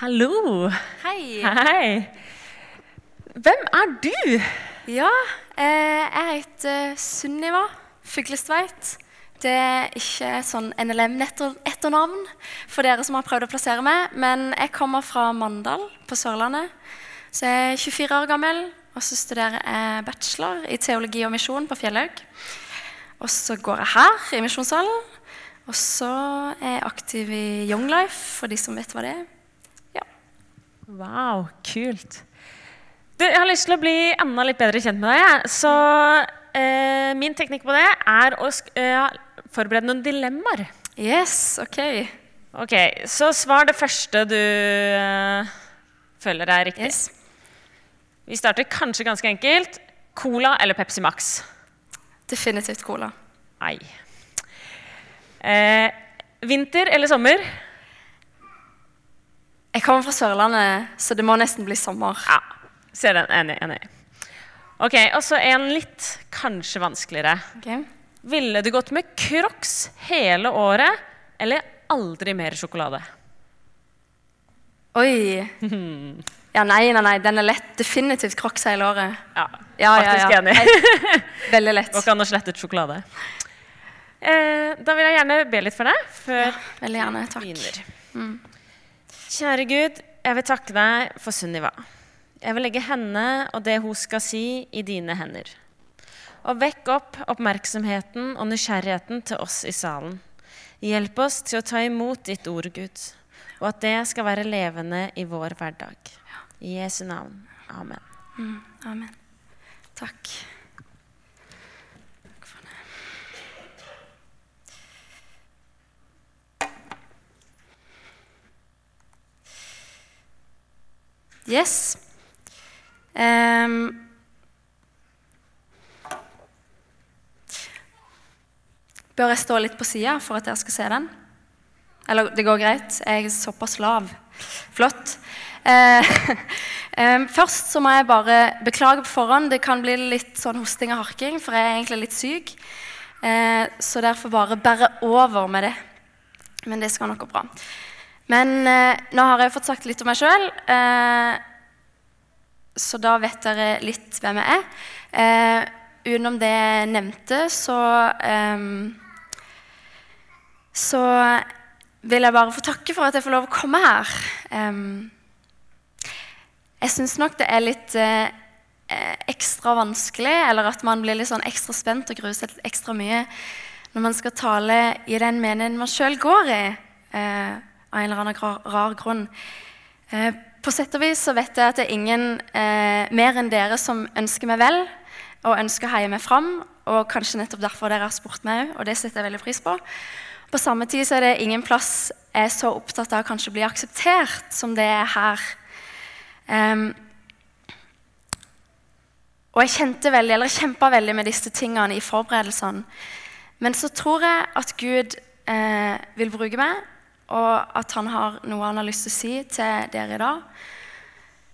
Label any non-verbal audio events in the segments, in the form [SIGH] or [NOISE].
Hallo. Hei. Hei. Hvem er du? Ja, eh, jeg heter Sunniva Fuglestveit. Det er ikke sånn NLM-etternavn for dere som har prøvd å plassere meg, men jeg kommer fra Mandal på Sørlandet. Så jeg er 24 år gammel, og så studerer jeg bachelor i teologi og misjon på Fjellhaug. Og så går jeg her i Misjonssalen. Og så er jeg aktiv i Young Life, for de som vet hva det er. Wow, kult. Du, jeg har lyst til å bli enda litt bedre kjent med deg. Så eh, min teknikk på det er å eh, forberede noen dilemmaer. Yes, ok. Ok, Så svar det første du eh, føler er riktig. Yes. Vi starter kanskje ganske enkelt. Cola eller Pepsi Max? Definitivt cola. Nei. Eh, vinter eller sommer? Jeg kommer fra Sørlandet, så det må nesten bli sommer. Ja. Ser den. Enig. enig. Ok, Og så en litt kanskje vanskeligere. Okay. Ville du gått med Crocs hele året eller aldri mer sjokolade? Oi. [LAUGHS] Ja, nei, nei, nei, den er lett. Definitivt Crocs hele året. Ja, Ja, ja, faktisk ja. enig. Veldig lett. Går ikke an å slette ut sjokolade. Eh, da vil jeg gjerne be litt for deg før ja, Veldig gjerne. Takk. begynner. Kjære Gud, jeg vil takke deg for Sunniva. Jeg vil legge henne og det hun skal si, i dine hender. Og vekk opp oppmerksomheten og nysgjerrigheten til oss i salen. Hjelp oss til å ta imot ditt ord, Gud, og at det skal være levende i vår hverdag. I Jesu navn. Amen. Amen. Takk. Takk Yes. Um, bør jeg stå litt på sida for at dere skal se den? Eller det går greit? Jeg er såpass lav. Flott. Em, [LAUGHS] først så må jeg bare beklage på forhånd. Det kan bli litt sånn hosting og harking, for jeg er egentlig litt syk. Eh, så derfor bare bære over med det. Men det skal nok gå bra. Men eh, nå har jeg fått sagt litt om meg sjøl, eh, så da vet dere litt hvem jeg er. Eh, utenom det jeg nevnte, så em, så vil jeg bare få takke for at jeg får lov å komme her. Em, jeg syns nok det er litt eh, eh, ekstra vanskelig, eller at man blir litt sånn ekstra spent og gruer seg ekstra mye når man skal tale i den menigheten man sjøl går i, eh, av en eller annen rar, grunn. Eh, på sett og vis så vet jeg at det er ingen eh, mer enn dere som ønsker meg vel og ønsker å heie meg fram, og kanskje nettopp derfor dere har spurt meg òg, og det setter jeg veldig pris på. På samme tid så er det ingen plass jeg er så opptatt av å kanskje bli akseptert som det er her. Um, og jeg kjente veldig, eller kjempa veldig med disse tingene i forberedelsene. Men så tror jeg at Gud eh, vil bruke meg, og at han har noe han har lyst til å si til dere i dag,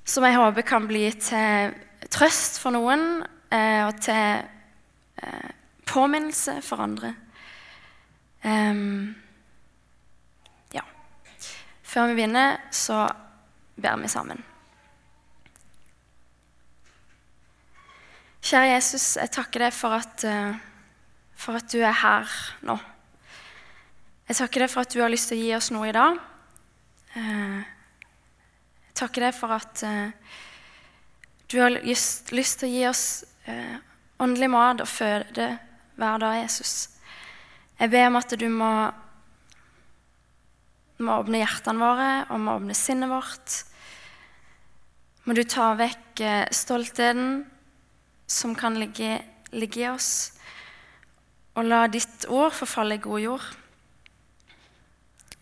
som jeg håper kan bli til trøst for noen, eh, og til eh, påminnelse for andre. Em, ja. Før vi begynner, så ber vi sammen. Kjære Jesus, jeg takker deg for at, eh, for at du er her nå. Jeg takker deg for at du har lyst til å gi oss noe i dag. Eh, Jeg takker deg for at eh, du har lyst, til å gi oss eh, åndelig mat og føde hver dag, Jesus. Jeg ber om at du må, må åpne hjertene våre og må åpne sinnet vårt. Må du ta vekk stoltheten som kan ligge, ligge i oss, og la ditt ord forfalle i god jord.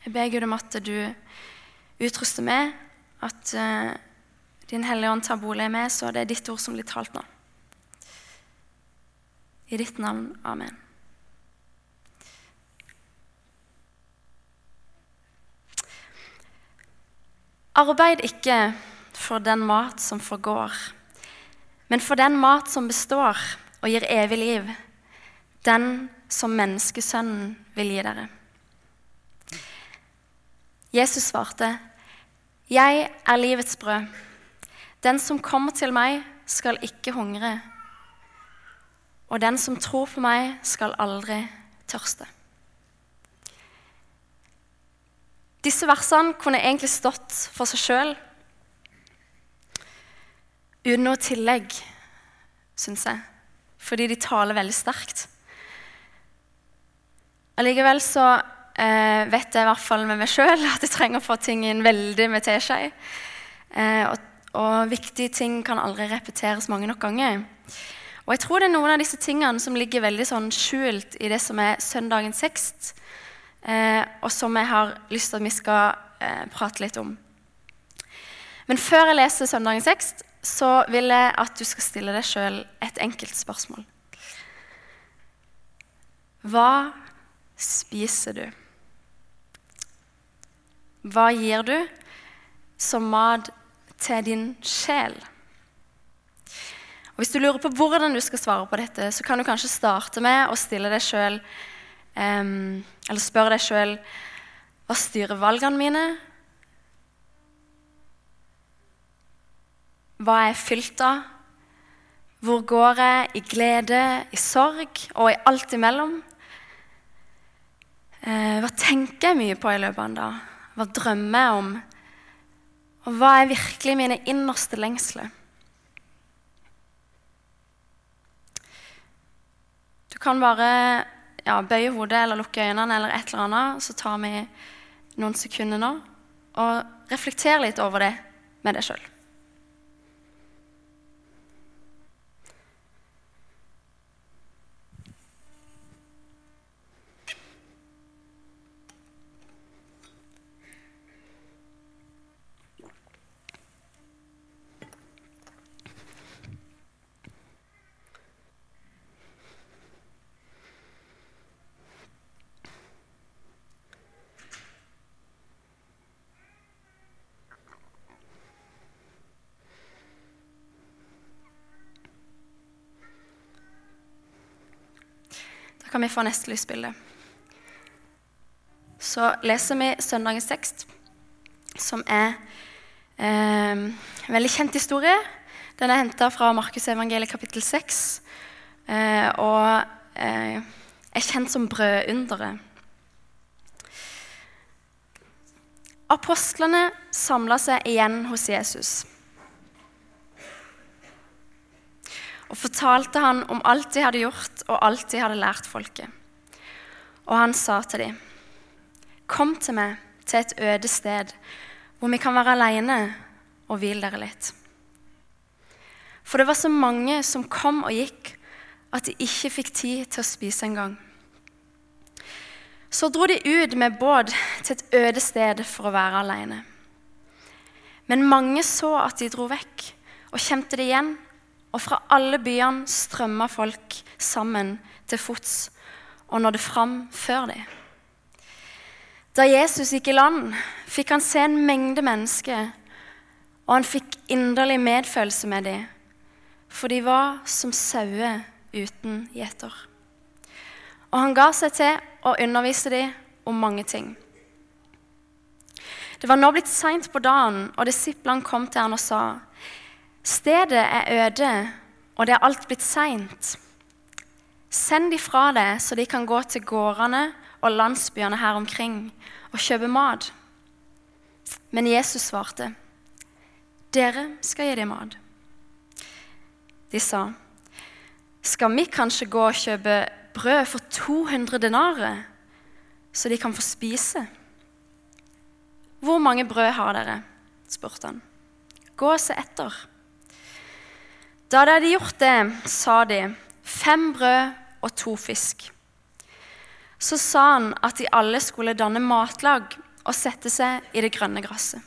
Jeg ber Gud om at du utruster meg, at uh, Din Hellige Ånd tar bolig i meg, så det er ditt ord som blir talt nå. I ditt navn. Amen. Arbeid ikke for den mat som forgår, men for den mat som består og gir evig liv, den som menneskesønnen vil gi dere. Jesus svarte, Jeg er livets brød. Den som kommer til meg, skal ikke hungre. Og den som tror på meg, skal aldri tørste. Disse versene kunne egentlig stått for seg sjøl uten noe tillegg, syns jeg, fordi de taler veldig sterkt. Allikevel så eh, vet jeg i hvert fall med meg sjøl at jeg trenger å få ting inn veldig med teskje. Eh, og, og, viktige ting kan aldri repeteres mange nok ganger. Og jeg tror det er noen av disse tingene som ligger veldig sånn skjult i det som er søndagens tekst, eh, og som jeg har lyst til at vi skal eh, prate litt om. Men før jeg leser søndagens tekst, så vil jeg at du skal stille deg sjøl et enkelt spørsmål. Hva spiser du? Hva gir du som mat til din sjel? Og Hvis du lurer på hvordan du skal svare på dette, så kan du kanskje starte med å stille deg selv, um, eller spørre deg sjøl hva styrer valgene mine? Hva er jeg fylt av? Hvor går jeg i glede, i sorg og i alt imellom? Uh, hva tenker jeg mye på i løpet av en dag? Hva drømmer jeg om? Og hva er virkelig mine innerste lengsler? Du kan bare ja, bøye hodet eller lukke øynene eller et eller annet, så tar vi noen sekunder nå og reflekter litt over det med deg sjøl. kan vi får neste lysbilde. Så leser vi søndagens tekst, som er eh, en veldig kjent historie. Den er henta fra Markusevangeliet kapittel 6 eh, og eh, er kjent som brødunderet. Apostlene samla seg igjen hos Jesus. Og fortalte han om alt de hadde gjort, og alt de hadde lært folket. Og han sa til dem, 'Kom til meg til et øde sted, hvor vi kan være alene og hvile dere litt.' For det var så mange som kom og gikk, at de ikke fikk tid til å spise engang. Så dro de ut med båt til et øde sted for å være alene. Men mange så at de dro vekk, og kjente det igjen og fra alle byene strømma folk sammen til fots og nådde fram før dem. Da Jesus gikk i land, fikk han se en mengde mennesker, og han fikk inderlig medfølelse med dem, for de var som sauer uten gjeter. Og han ga seg til å undervise dem om mange ting. Det var nå blitt seint på dagen, og disiplene kom til han og sa:" Stedet er øde, og det er alt blitt seint. Send de fra deg, så de kan gå til gårdene og landsbyene her omkring og kjøpe mat. Men Jesus svarte, 'Dere skal gi dem mat.' De sa, 'Skal vi kanskje gå og kjøpe brød for 200 denarer, så de kan få spise?' 'Hvor mange brød har dere?' spurte han. 'Gå og se etter.' Da de hadde gjort det, sa de fem brød og to fisk. Så sa han at de alle skulle danne matlag og sette seg i det grønne gresset.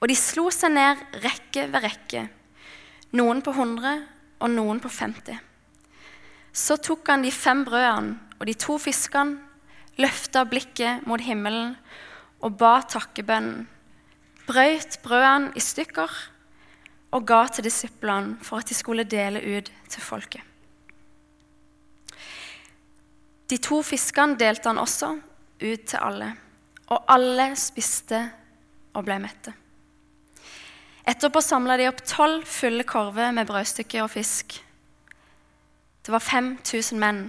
Og de slo seg ned rekke ved rekke, noen på 100 og noen på 50. Så tok han de fem brødene og de to fiskene, løfta blikket mot himmelen og ba takkebønnen, brøyt brødene i stykker og ga til disiplene for at de skulle dele ut til folket. De to fiskene delte han også ut til alle, og alle spiste og ble mette. Etterpå samla de opp tolv fulle korver med brødstykker og fisk. Det var 5000 menn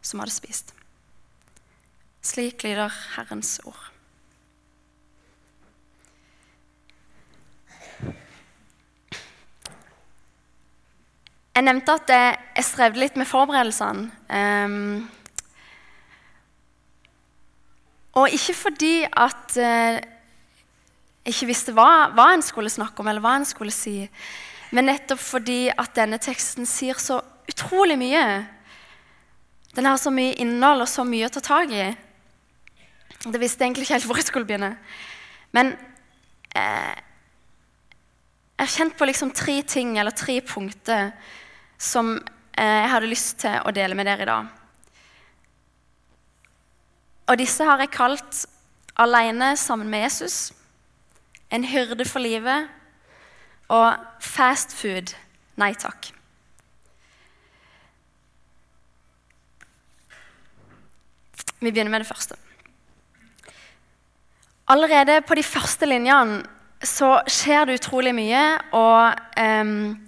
som hadde spist. Slik lyder Herrens ord. Jeg nevnte at jeg strevde litt med forberedelsene. Um, og ikke fordi at uh, jeg ikke visste hva, hva en skulle snakke om, eller hva en skulle si, men nettopp fordi at denne teksten sier så utrolig mye. Den har så mye innhold og så mye å ta tak i. Det visste jeg egentlig ikke helt hvor jeg skulle begynne. Men eh, jeg har kjent på liksom tre ting, eller tre punkter, som eh, jeg hadde lyst til å dele med dere i dag. Og disse har jeg kalt 'Aleine sammen med Jesus', 'En hyrde for livet' og 'Fast food nei takk'. Vi begynner med det første. Allerede på de første linjene så skjer det utrolig mye. Og um,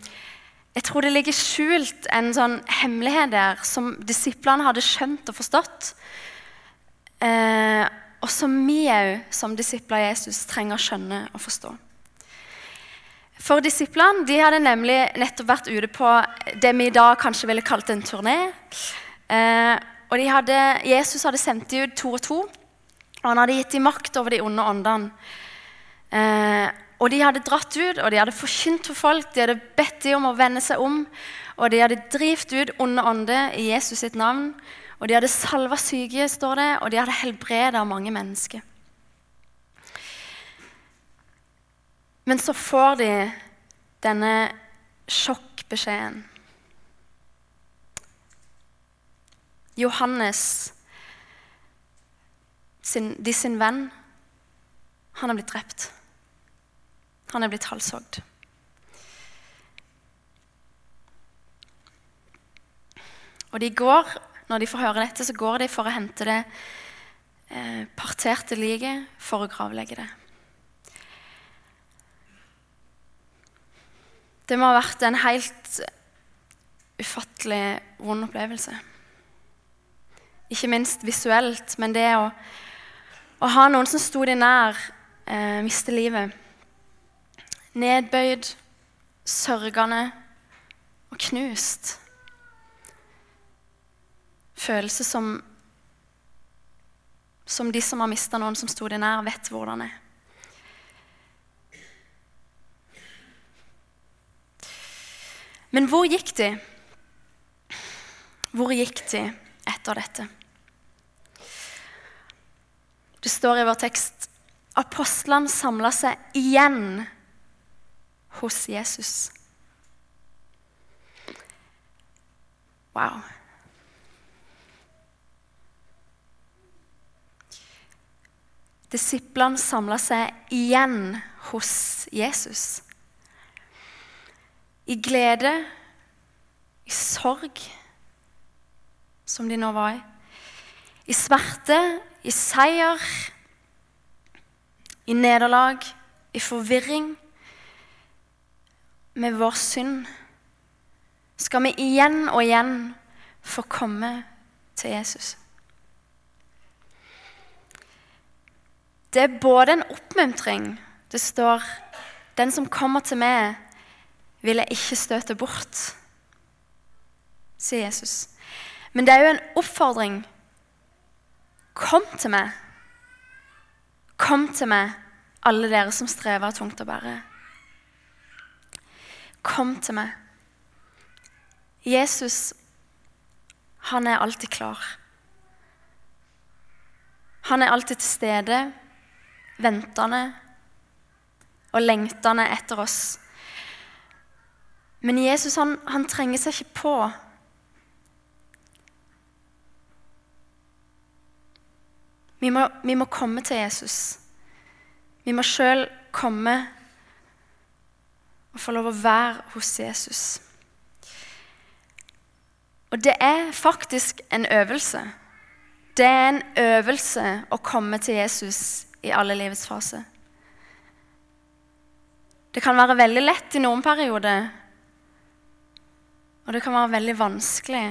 jeg tror det ligger skjult en sånn hemmelighet der som disiplene hadde skjønt og forstått. Eh, og som vi òg, som disipler av Jesus, trenger å skjønne og forstå. For disiplene de hadde nemlig nettopp vært ute på det vi i dag kanskje ville kalt en turné. Eh, og hadde, Jesus hadde sendt dem ut to og to, og han hadde gitt dem makt over de onde åndene. Eh, og de hadde dratt ut og de hadde forkynt for folk, de hadde bedt dem om å vende seg om. Og de hadde drivt ut onde ånder i Jesus sitt navn. Og de hadde salva syke, står det, og de hadde helbreda mange mennesker. Men så får de denne sjokkbeskjeden. Johannes, sin, de sin venn, han har blitt drept. Han er blitt halshogd. Og de går, Når de får høre dette, så går de for å hente det eh, parterte liket for å gravlegge det. Det må ha vært en helt ufattelig vond opplevelse. Ikke minst visuelt, men det å, å ha noen som sto deg nær, eh, miste livet Nedbøyd, sørgende og knust. Følelse som, som de som har mista noen som sto deg nær, vet hvordan er. Men hvor gikk de? Hvor gikk de etter dette? Det står i vår tekst apostlene samla seg igjen hos Jesus. Wow. Disiplene samla seg igjen hos Jesus. I glede, i sorg, som de nå var i. I smerte, i seier, i nederlag, i forvirring med vår synd, skal vi igjen og igjen få komme til Jesus. Det er både en oppmuntring Det står 'Den som kommer til meg, vil jeg ikke støte bort', sier Jesus. Men det er jo en oppfordring. Kom til meg. Kom til meg, alle dere som strever tungt å bære. Kom til meg. Jesus, han er alltid klar. Han er alltid til stede, ventende og lengtende etter oss. Men Jesus han, han trenger seg ikke på. Vi må, vi må komme til Jesus. Vi må sjøl komme og få lov å være hos Jesus. Og det er faktisk en øvelse. Det er en øvelse å komme til Jesus i alle livets faser. Det kan være veldig lett i noen perioder, og det kan være veldig vanskelig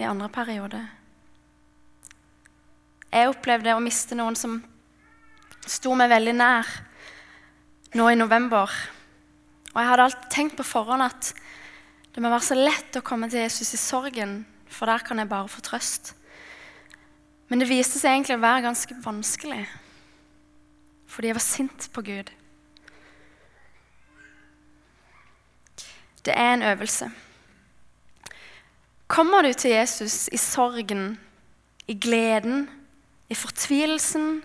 i andre perioder. Jeg opplevde å miste noen som sto meg veldig nær nå i november. Og jeg hadde alltid tenkt på forhånd at det må være så lett å komme til Jesus i sorgen, for der kan jeg bare få trøst. Men det viste seg egentlig å være ganske vanskelig, fordi jeg var sint på Gud. Det er en øvelse. Kommer du til Jesus i sorgen, i gleden, i fortvilelsen,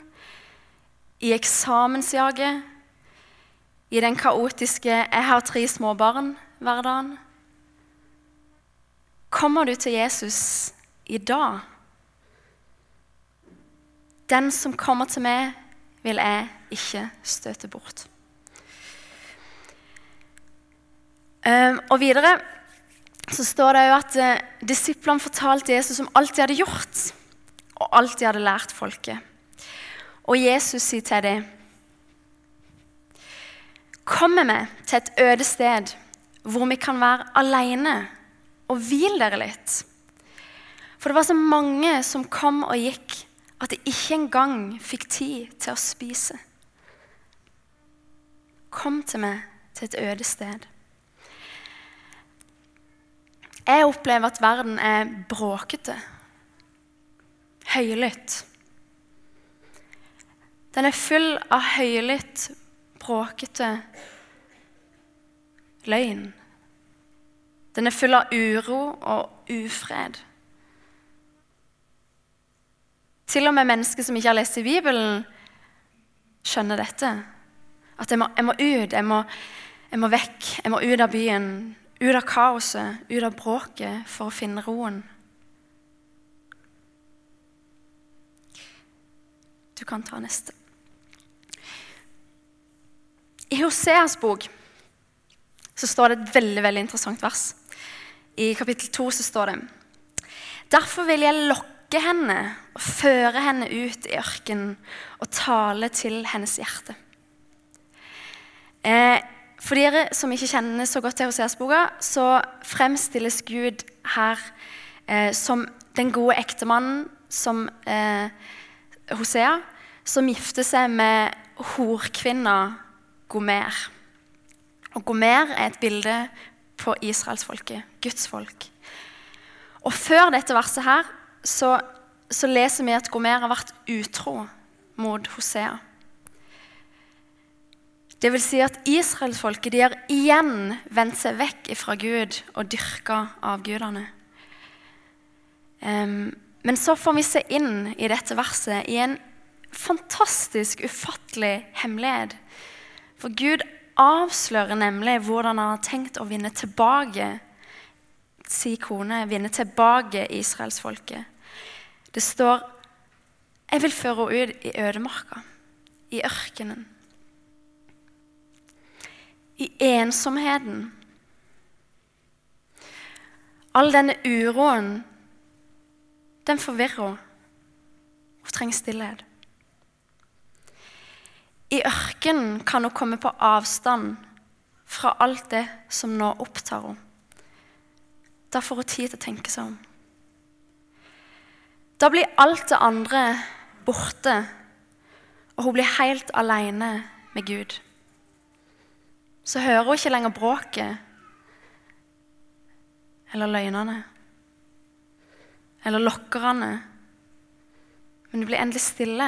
i eksamensjaget, i den kaotiske 'jeg har tre små barn'-hverdagen? Kommer du til Jesus i dag? Den som kommer til meg, vil jeg ikke støte bort. Um, og videre så står det jo at uh, disiplene fortalte Jesus om alt de hadde gjort, og alt de hadde lært folket. Og Jesus sier til dem Kommer vi til et øde sted hvor vi kan være alene og hvile dere litt? For det var så mange som kom og gikk, at de ikke engang fikk tid til å spise. Kom til meg til et øde sted. Jeg opplever at verden er bråkete, høylytt. Den er full av høylytt, bråkete løgn. Den er full av uro og ufred. Til og med mennesker som ikke har lest i Bibelen, skjønner dette. At jeg må, jeg må ut, jeg må, jeg må vekk, jeg må ut av byen. Ut av kaoset, ut av bråket, for å finne roen. Du kan ta neste. I Hoseas bok så står det et veldig veldig interessant vers. I kapittel 2 så står det Derfor vil jeg lokke henne og føre henne ut i ørkenen og tale til hennes hjerte. Eh, for dere som ikke kjenner så godt til Hoseas-boka, så fremstilles Gud her eh, som den gode ektemannen som eh, Hosea, som gifter seg med horkvinna Gomer. Og Gomer er et bilde på israelsfolket, Guds folk. Og før dette verset her så, så leser vi at Gomer har vært utro mot Hosea. Det vil si at israelsfolket har igjen vendt seg vekk fra Gud og dyrka avgudene. Um, men så får vi se inn i dette verset i en fantastisk, ufattelig hemmelighet. For Gud avslører nemlig hvordan han har tenkt å vinne tilbake si kone, vinne tilbake israelsfolket. Det står 'Jeg vil føre henne ut i ødemarka, i ørkenen' i ensomheten. All denne uroen, den forvirrer henne. Hun trenger stillhet. I ørkenen kan hun komme på avstand fra alt det som nå opptar henne. Da får hun tid til å tenke seg om. Da blir alt det andre borte, og hun blir helt alene med Gud så hører hun ikke lenger bråket eller løgnene eller lokkerne. Men det blir endelig stille,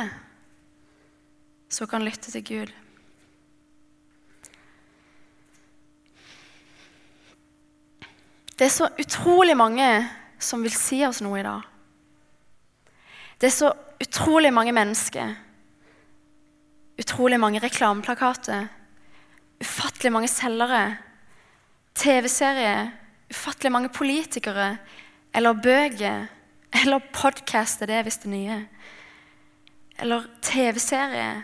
så hun kan lytte til Gud. Det er så utrolig mange som vil si oss noe i dag. Det er så utrolig mange mennesker, utrolig mange reklameplakater ufattelig mange selgere, TV-serier, ufattelig mange politikere eller bøker eller podkast er det hvis det nye. Eller TV-serier.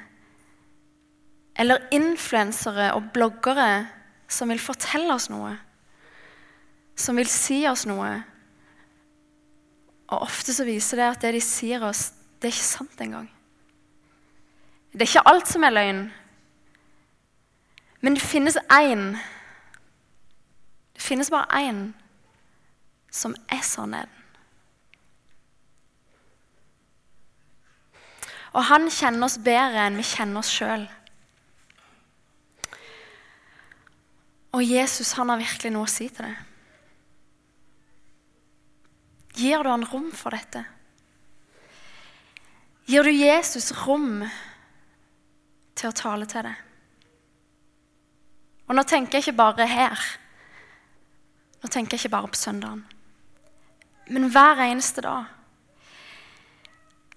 Eller influensere og bloggere som vil fortelle oss noe. Som vil si oss noe. Og ofte så viser det at det de sier oss, det er ikke sant engang. Det er ikke alt som er løgn. Men det finnes én Det finnes bare én som er sannheten. Og han kjenner oss bedre enn vi kjenner oss sjøl. Og Jesus han har virkelig noe å si til det. Gir du han rom for dette? Gir du Jesus rom til å tale til deg? Og nå tenker jeg ikke bare her. Nå tenker jeg ikke bare på søndagen. Men hver eneste dag.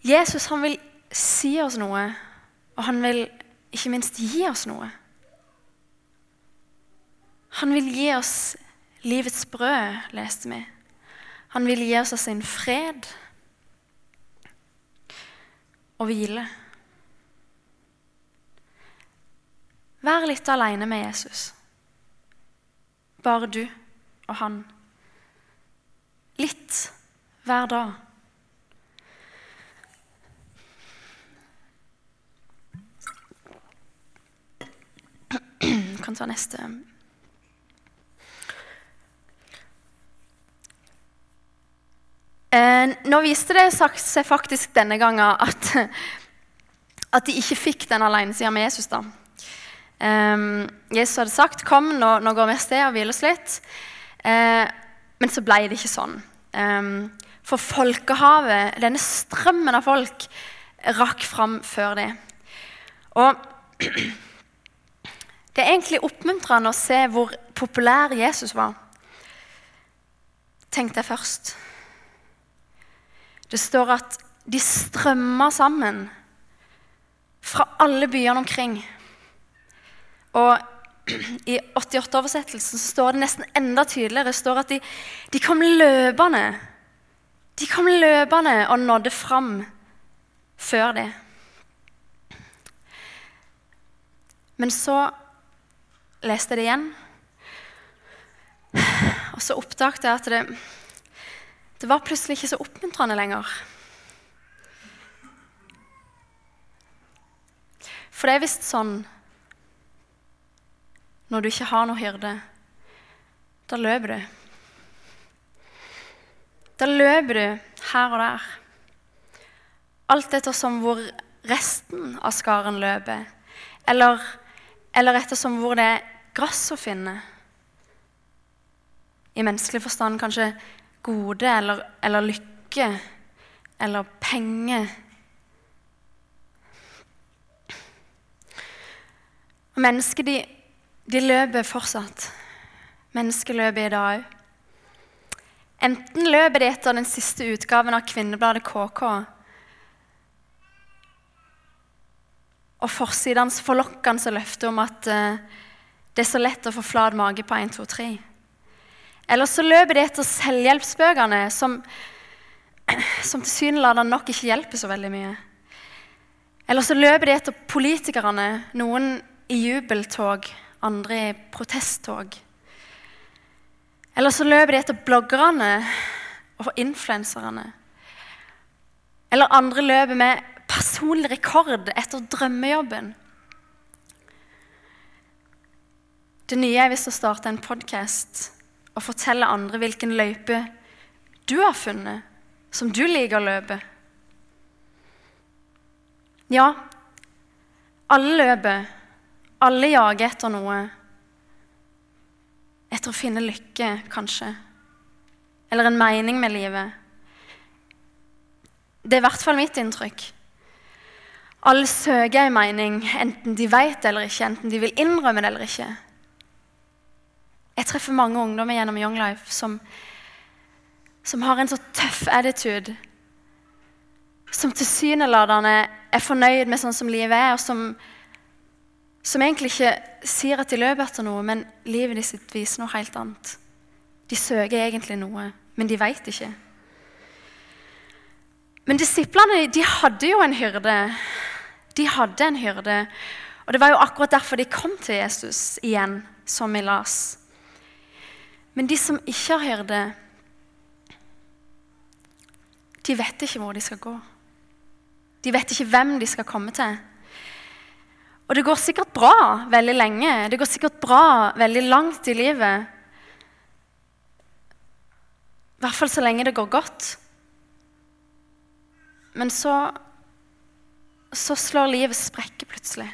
Jesus han vil si oss noe, og han vil ikke minst gi oss noe. Han vil gi oss livets brød, leste vi. Han vil gi oss sin fred og hvile. Vær litt aleine med Jesus. Bare du og han. Litt hver dag. [CLEARS THROAT] kan ta neste. Eh, nå viste det seg faktisk denne gangen at, [LAUGHS] at de ikke fikk den alenesida med Jesus. da. Um, Jesus hadde sagt 'kom, nå, nå går vi av sted og hviler oss litt'. Uh, men så ble det ikke sånn. Um, for folkehavet, denne strømmen av folk, rakk fram før det. Og [CLEARS THROAT] det er egentlig oppmuntrende å se hvor populær Jesus var. Tenkte jeg først. Det står at de strømma sammen fra alle byene omkring. Og i 88-oversettelsen står det nesten enda tydeligere. Det står at de, de kom løpende. De kom løpende og nådde fram før det. Men så leste jeg det igjen, og så oppdaget jeg at det, det var plutselig ikke så oppmuntrende lenger. For det er visst sånn når du ikke har noe hyrde, da løper du. Da løper du her og der. Alt ettersom hvor resten av skaren løper, eller, eller ettersom hvor det er gress å finne. I menneskelig forstand kanskje gode eller, eller lykke eller penger. Og Mennesker de, de løper fortsatt. Mennesker løper i dag òg. Enten løper de etter den siste utgaven av kvinnebladet KK og forsidens forlokkende løfte om at uh, det er så lett å få flat mage på 1, 2, 3. Eller så løper de etter selvhjelpsbøkene, som, [CLEARS THROAT] som tilsynelatende nok ikke hjelper så veldig mye. Eller så løper de etter politikerne, noen i jubeltog, andre i protesttog. Eller så løper de etter bloggerne og influenserne. Eller andre løper med personlig rekord etter drømmejobben. Det nye er hvis å starte en podkast og fortelle andre hvilken løype du har funnet, som du liker å løpe. Ja, alle løper. Alle jager etter noe. Etter å finne lykke, kanskje. Eller en mening med livet. Det er i hvert fall mitt inntrykk. Alle søker en mening, enten de vet det eller ikke, enten de vil innrømme det eller ikke. Jeg treffer mange ungdommer gjennom Young Life som, som har en så tøff attitude. Som tilsynelatende er fornøyd med sånn som livet er, og som, som egentlig ikke sier at de løper etter noe, men livet sitt viser noe helt annet. De søker egentlig noe, men de veit ikke. Men disiplene de hadde jo en hyrde. De hadde en hyrde. Og det var jo akkurat derfor de kom til Jesus igjen, som vi las. Men de som ikke har hyrde, de vet ikke hvor de skal gå. De vet ikke hvem de skal komme til. Og det går sikkert bra veldig lenge. Det går sikkert bra veldig langt i livet. I hvert fall så lenge det går godt. Men så så slår livet sprekker plutselig.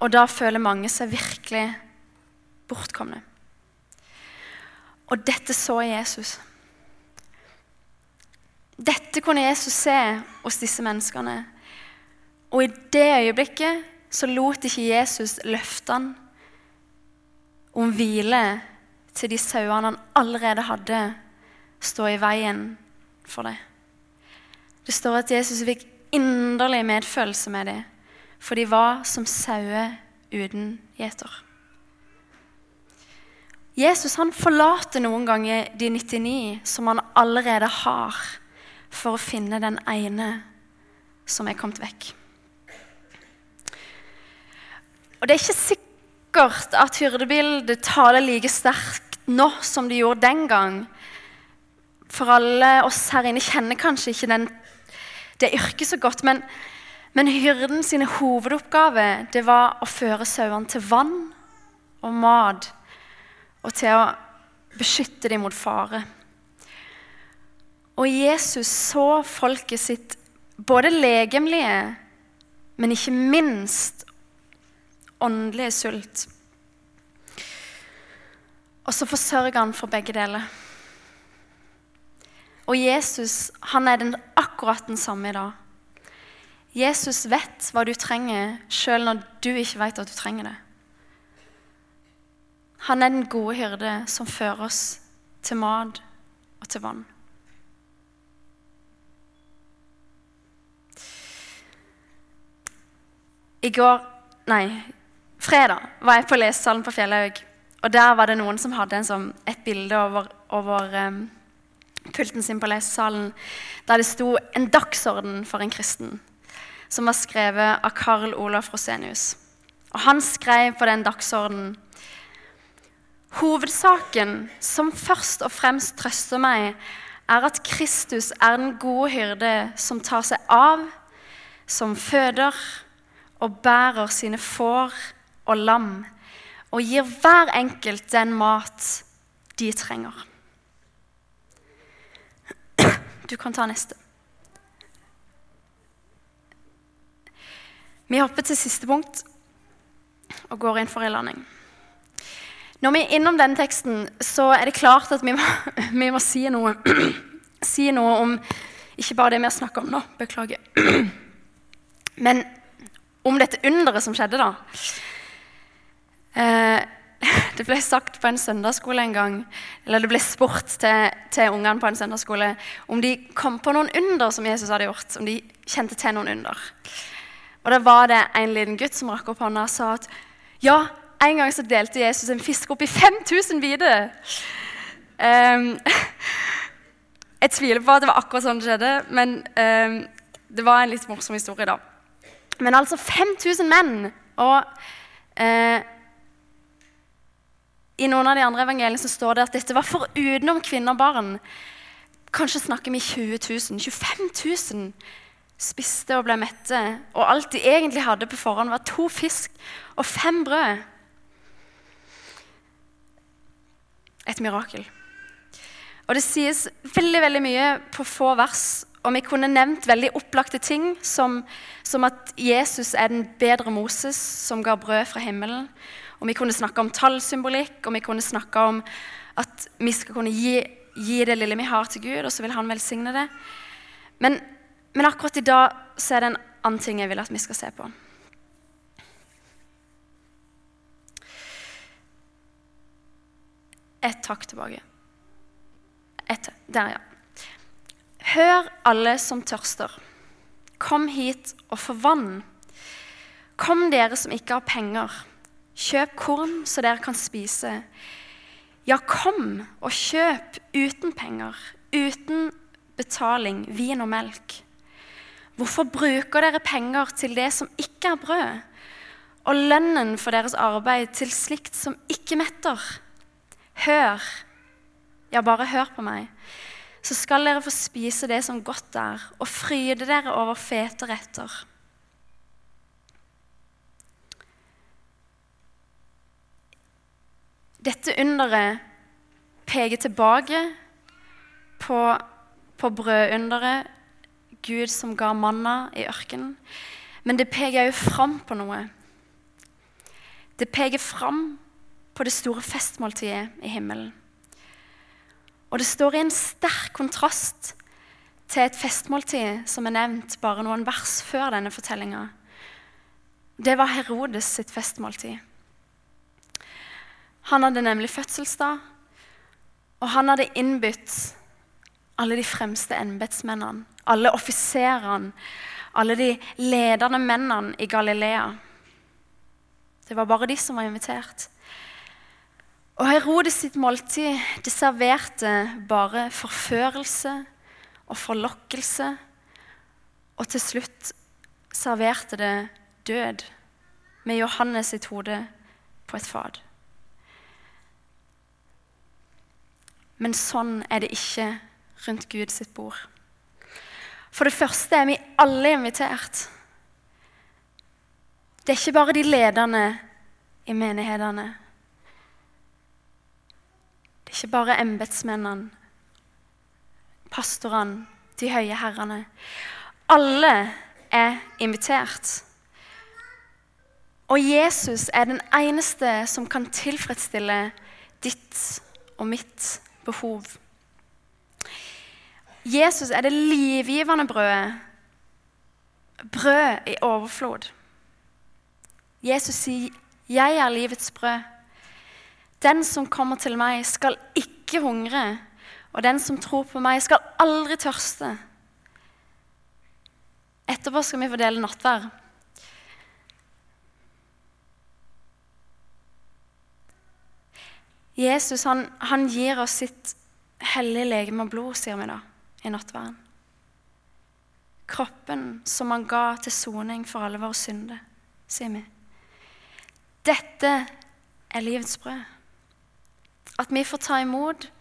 Og da føler mange seg virkelig bortkomne. Og dette så Jesus. Dette kunne Jesus se hos disse menneskene. Og i det øyeblikket så lot ikke Jesus løftene om hvile til de sauene han allerede hadde, stå i veien for det. Det står at Jesus fikk inderlig medfølelse med dem, for de var som sauer uten gjeter. Jesus han forlater noen ganger de 99 som han allerede har, for å finne den ene som er kommet vekk. Og Det er ikke sikkert at hyrdebildet taler like sterkt nå som det gjorde den gang. For alle oss her inne kjenner kanskje ikke den, det yrket så godt. Men, men hyrden sine hovedoppgave det var å føre sauene til vann og mat. Og til å beskytte dem mot fare. Og Jesus så folket sitt både legemlige, men ikke minst åndelige sult. Og så forsørger han for begge deler. Og Jesus han er den, akkurat den samme i dag. Jesus vet hva du trenger, sjøl når du ikke vet at du trenger det. Han er den gode hyrde som fører oss til mat og til vann. I går, nei, fredag var jeg på lesesalen på Fjellhaug. Og der var det noen som hadde sånn, et bilde over, over um, pulten sin på lesesalen der det sto 'En dagsorden for en kristen', som var skrevet av Karl Olaf Rosenius. Og han skrev på den dagsordenen Hovedsaken som først og fremst trøster meg, er at Kristus er den gode hyrde som tar seg av, som føder og bærer sine får og lam, og gir hver enkelt den mat de trenger. Du kan ta neste. Vi hopper til siste punkt og går inn for en landing. Når vi er innom denne teksten, så er det klart at vi må, [LAUGHS] vi må si, noe, [CLEARS THROAT] si, noe, om ikke bare det vi har snakka om nå, beklager, [CLEARS THROAT] men om dette underet som skjedde, da. Eh, [LAUGHS] det ble sagt på en søndagsskole en gang, eller det ble spurt til, til ungene på en søndagsskole om de kom på noen under som Jesus hadde gjort. Om de kjente til noen under. Og Da var det en liten gutt som rakk opp hånda og sa at ja, en gang så delte Jesus en fisk opp i 5000 biter. Um, jeg tviler på at det var akkurat sånn det skjedde, men um, det var en litt morsom historie, da. Men altså 5000 menn. Og uh, i noen av de andre evangeliene så står det at dette var forutenom kvinner og barn. Kanskje snakker vi 20 000. 25 000 spiste og ble mette. Og alt de egentlig hadde på forhånd, var to fisk og fem brød. Et mirakel. Og Det sies veldig veldig mye på få vers. Og vi kunne nevnt veldig opplagte ting, som, som at Jesus er den bedre Moses som ga brød fra himmelen. Og vi kunne snakka om tallsymbolikk, og vi kunne snakka om at vi skal kunne gi, gi, det lille vi har, til Gud, og så vil han velsigne det. Men, men akkurat i dag så er det en annen ting jeg vil at vi skal se på. Et takk tilbake. Et, der, ja. Hør, alle som tørster. Kom hit og få vann. Kom, dere som ikke har penger. Kjøp korn, så dere kan spise. Ja, kom og kjøp uten penger, uten betaling, vin og melk. Hvorfor bruker dere penger til det som ikke er brød, og lønnen for deres arbeid til slikt som ikke metter? Hør, ja, bare hør på meg, så skal dere få spise det som godt er, og fryde dere over fete retter. Dette underet peker tilbake på, på brødunderet, Gud som ga manna i ørkenen. Men det peker òg fram på noe. Det peker fram på det store festmåltidet i himmelen. Og det står i en sterk kontrast til et festmåltid som er nevnt bare noen vers før denne fortellinga. Det var Herodes sitt festmåltid. Han hadde nemlig fødselsdag, og han hadde innbytt alle de fremste embetsmennene, alle offiserene, alle de ledende mennene i Galilea. Det var bare de som var invitert. Og Herodes sitt måltid det serverte bare forførelse og forlokkelse. Og til slutt serverte det død med Johannes sitt hode på et fat. Men sånn er det ikke rundt Gud sitt bord. For det første er vi alle invitert. Det er ikke bare de lederne i menighetene. Ikke bare embetsmennene, pastorene, de høye herrene. Alle er invitert. Og Jesus er den eneste som kan tilfredsstille ditt og mitt behov. Jesus er det livgivende brødet. Brød i overflod. Jesus sier, 'Jeg er livets brød'. Den som kommer til meg, skal ikke hungre, og den som tror på meg, skal aldri tørste. Etterpå skal vi fordele nattvær. Jesus han, han gir oss sitt hellige legeme og blod, sier vi da, i nattværen. Kroppen som han ga til soning for alle våre synder, sier vi. Dette er livets brød. At vi får ta imot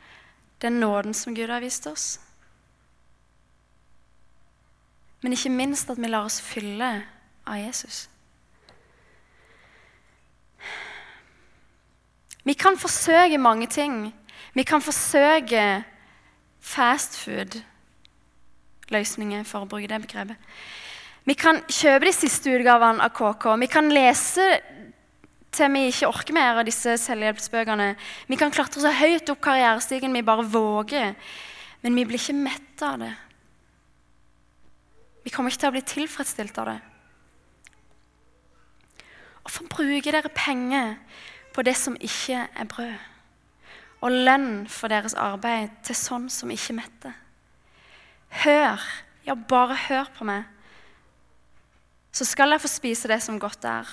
den nåden som Gud har vist oss. Men ikke minst at vi lar oss fylle av Jesus. Vi kan forsøke mange ting. Vi kan forsøke fastfood-løsninger, for å bruke det begrepet. Vi kan kjøpe de siste utgavene av KK. Vi kan lese til vi ikke orker mer av disse selvhjelpsbøkene. Vi kan klatre så høyt opp karrierestigen vi bare våger, men vi blir ikke mette av det. Vi kommer ikke til å bli tilfredsstilt av det. Hvorfor bruker dere penger på det som ikke er brød? Og lønn for deres arbeid til sånn som ikke metter? Hør, ja, bare hør på meg, så skal jeg få spise det som godt er,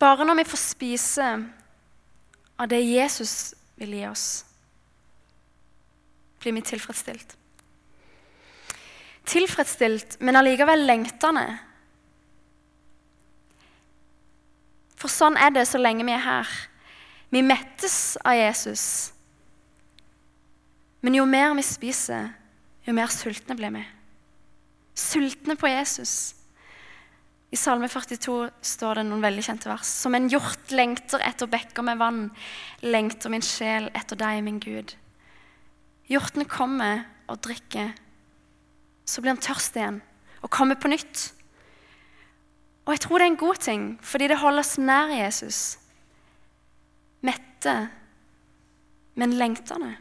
Bare når vi får spise av det Jesus vil gi oss, blir vi tilfredsstilt. Tilfredsstilt, men allikevel lengtende. For sånn er det så lenge vi er her. Vi mettes av Jesus. Men jo mer vi spiser, jo mer sultne blir vi. Sultne på Jesus. I Salme 42 står det noen veldig kjente vers. Som en hjort lengter etter bekker med vann, lengter min sjel etter deg, min Gud. Hjorten kommer og drikker. Så blir han tørst igjen og kommer på nytt. Og jeg tror det er en god ting, fordi det holder oss nær Jesus. Mette, men lengtende.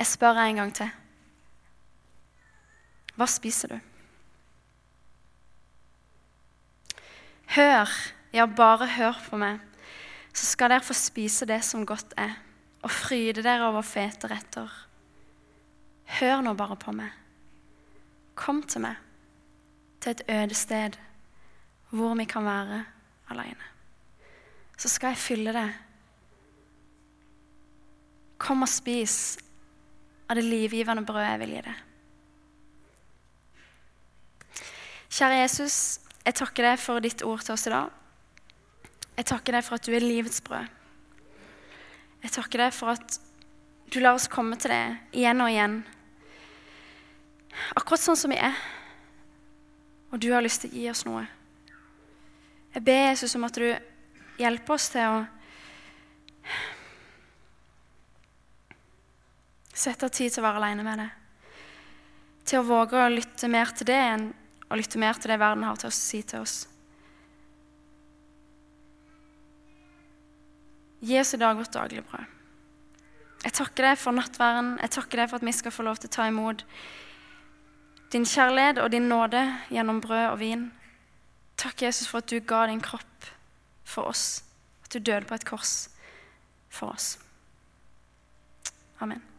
Jeg spør en gang til. Hva spiser du? Hør, ja, bare hør på meg, så skal dere få spise det som godt er, og fryde dere over fete retter. Hør nå bare på meg. Kom til meg, til et øde sted hvor vi kan være alene. Så skal jeg fylle det. Kom og spis av det livgivende brødet jeg vil gi deg. Kjære Jesus, jeg takker deg for ditt ord til oss i dag. Jeg takker deg for at du er livets brød. Jeg takker deg for at du lar oss komme til deg igjen og igjen. Akkurat sånn som vi er. Og du har lyst til å gi oss noe. Jeg ber Jesus om at du hjelper oss til å sette tid til å være alene med deg. Til å våge å lytte mer til det enn å lytte mer til det verden har til å si til oss. Gi oss i dag vårt daglige brød. Jeg takker deg for nattværen. Jeg takker deg for at vi skal få lov til å ta imot din kjærlighet og din nåde gjennom brød og vin. Takk, Jesus, for at du ga din kropp for oss. At du døde på et kors for oss. Amen.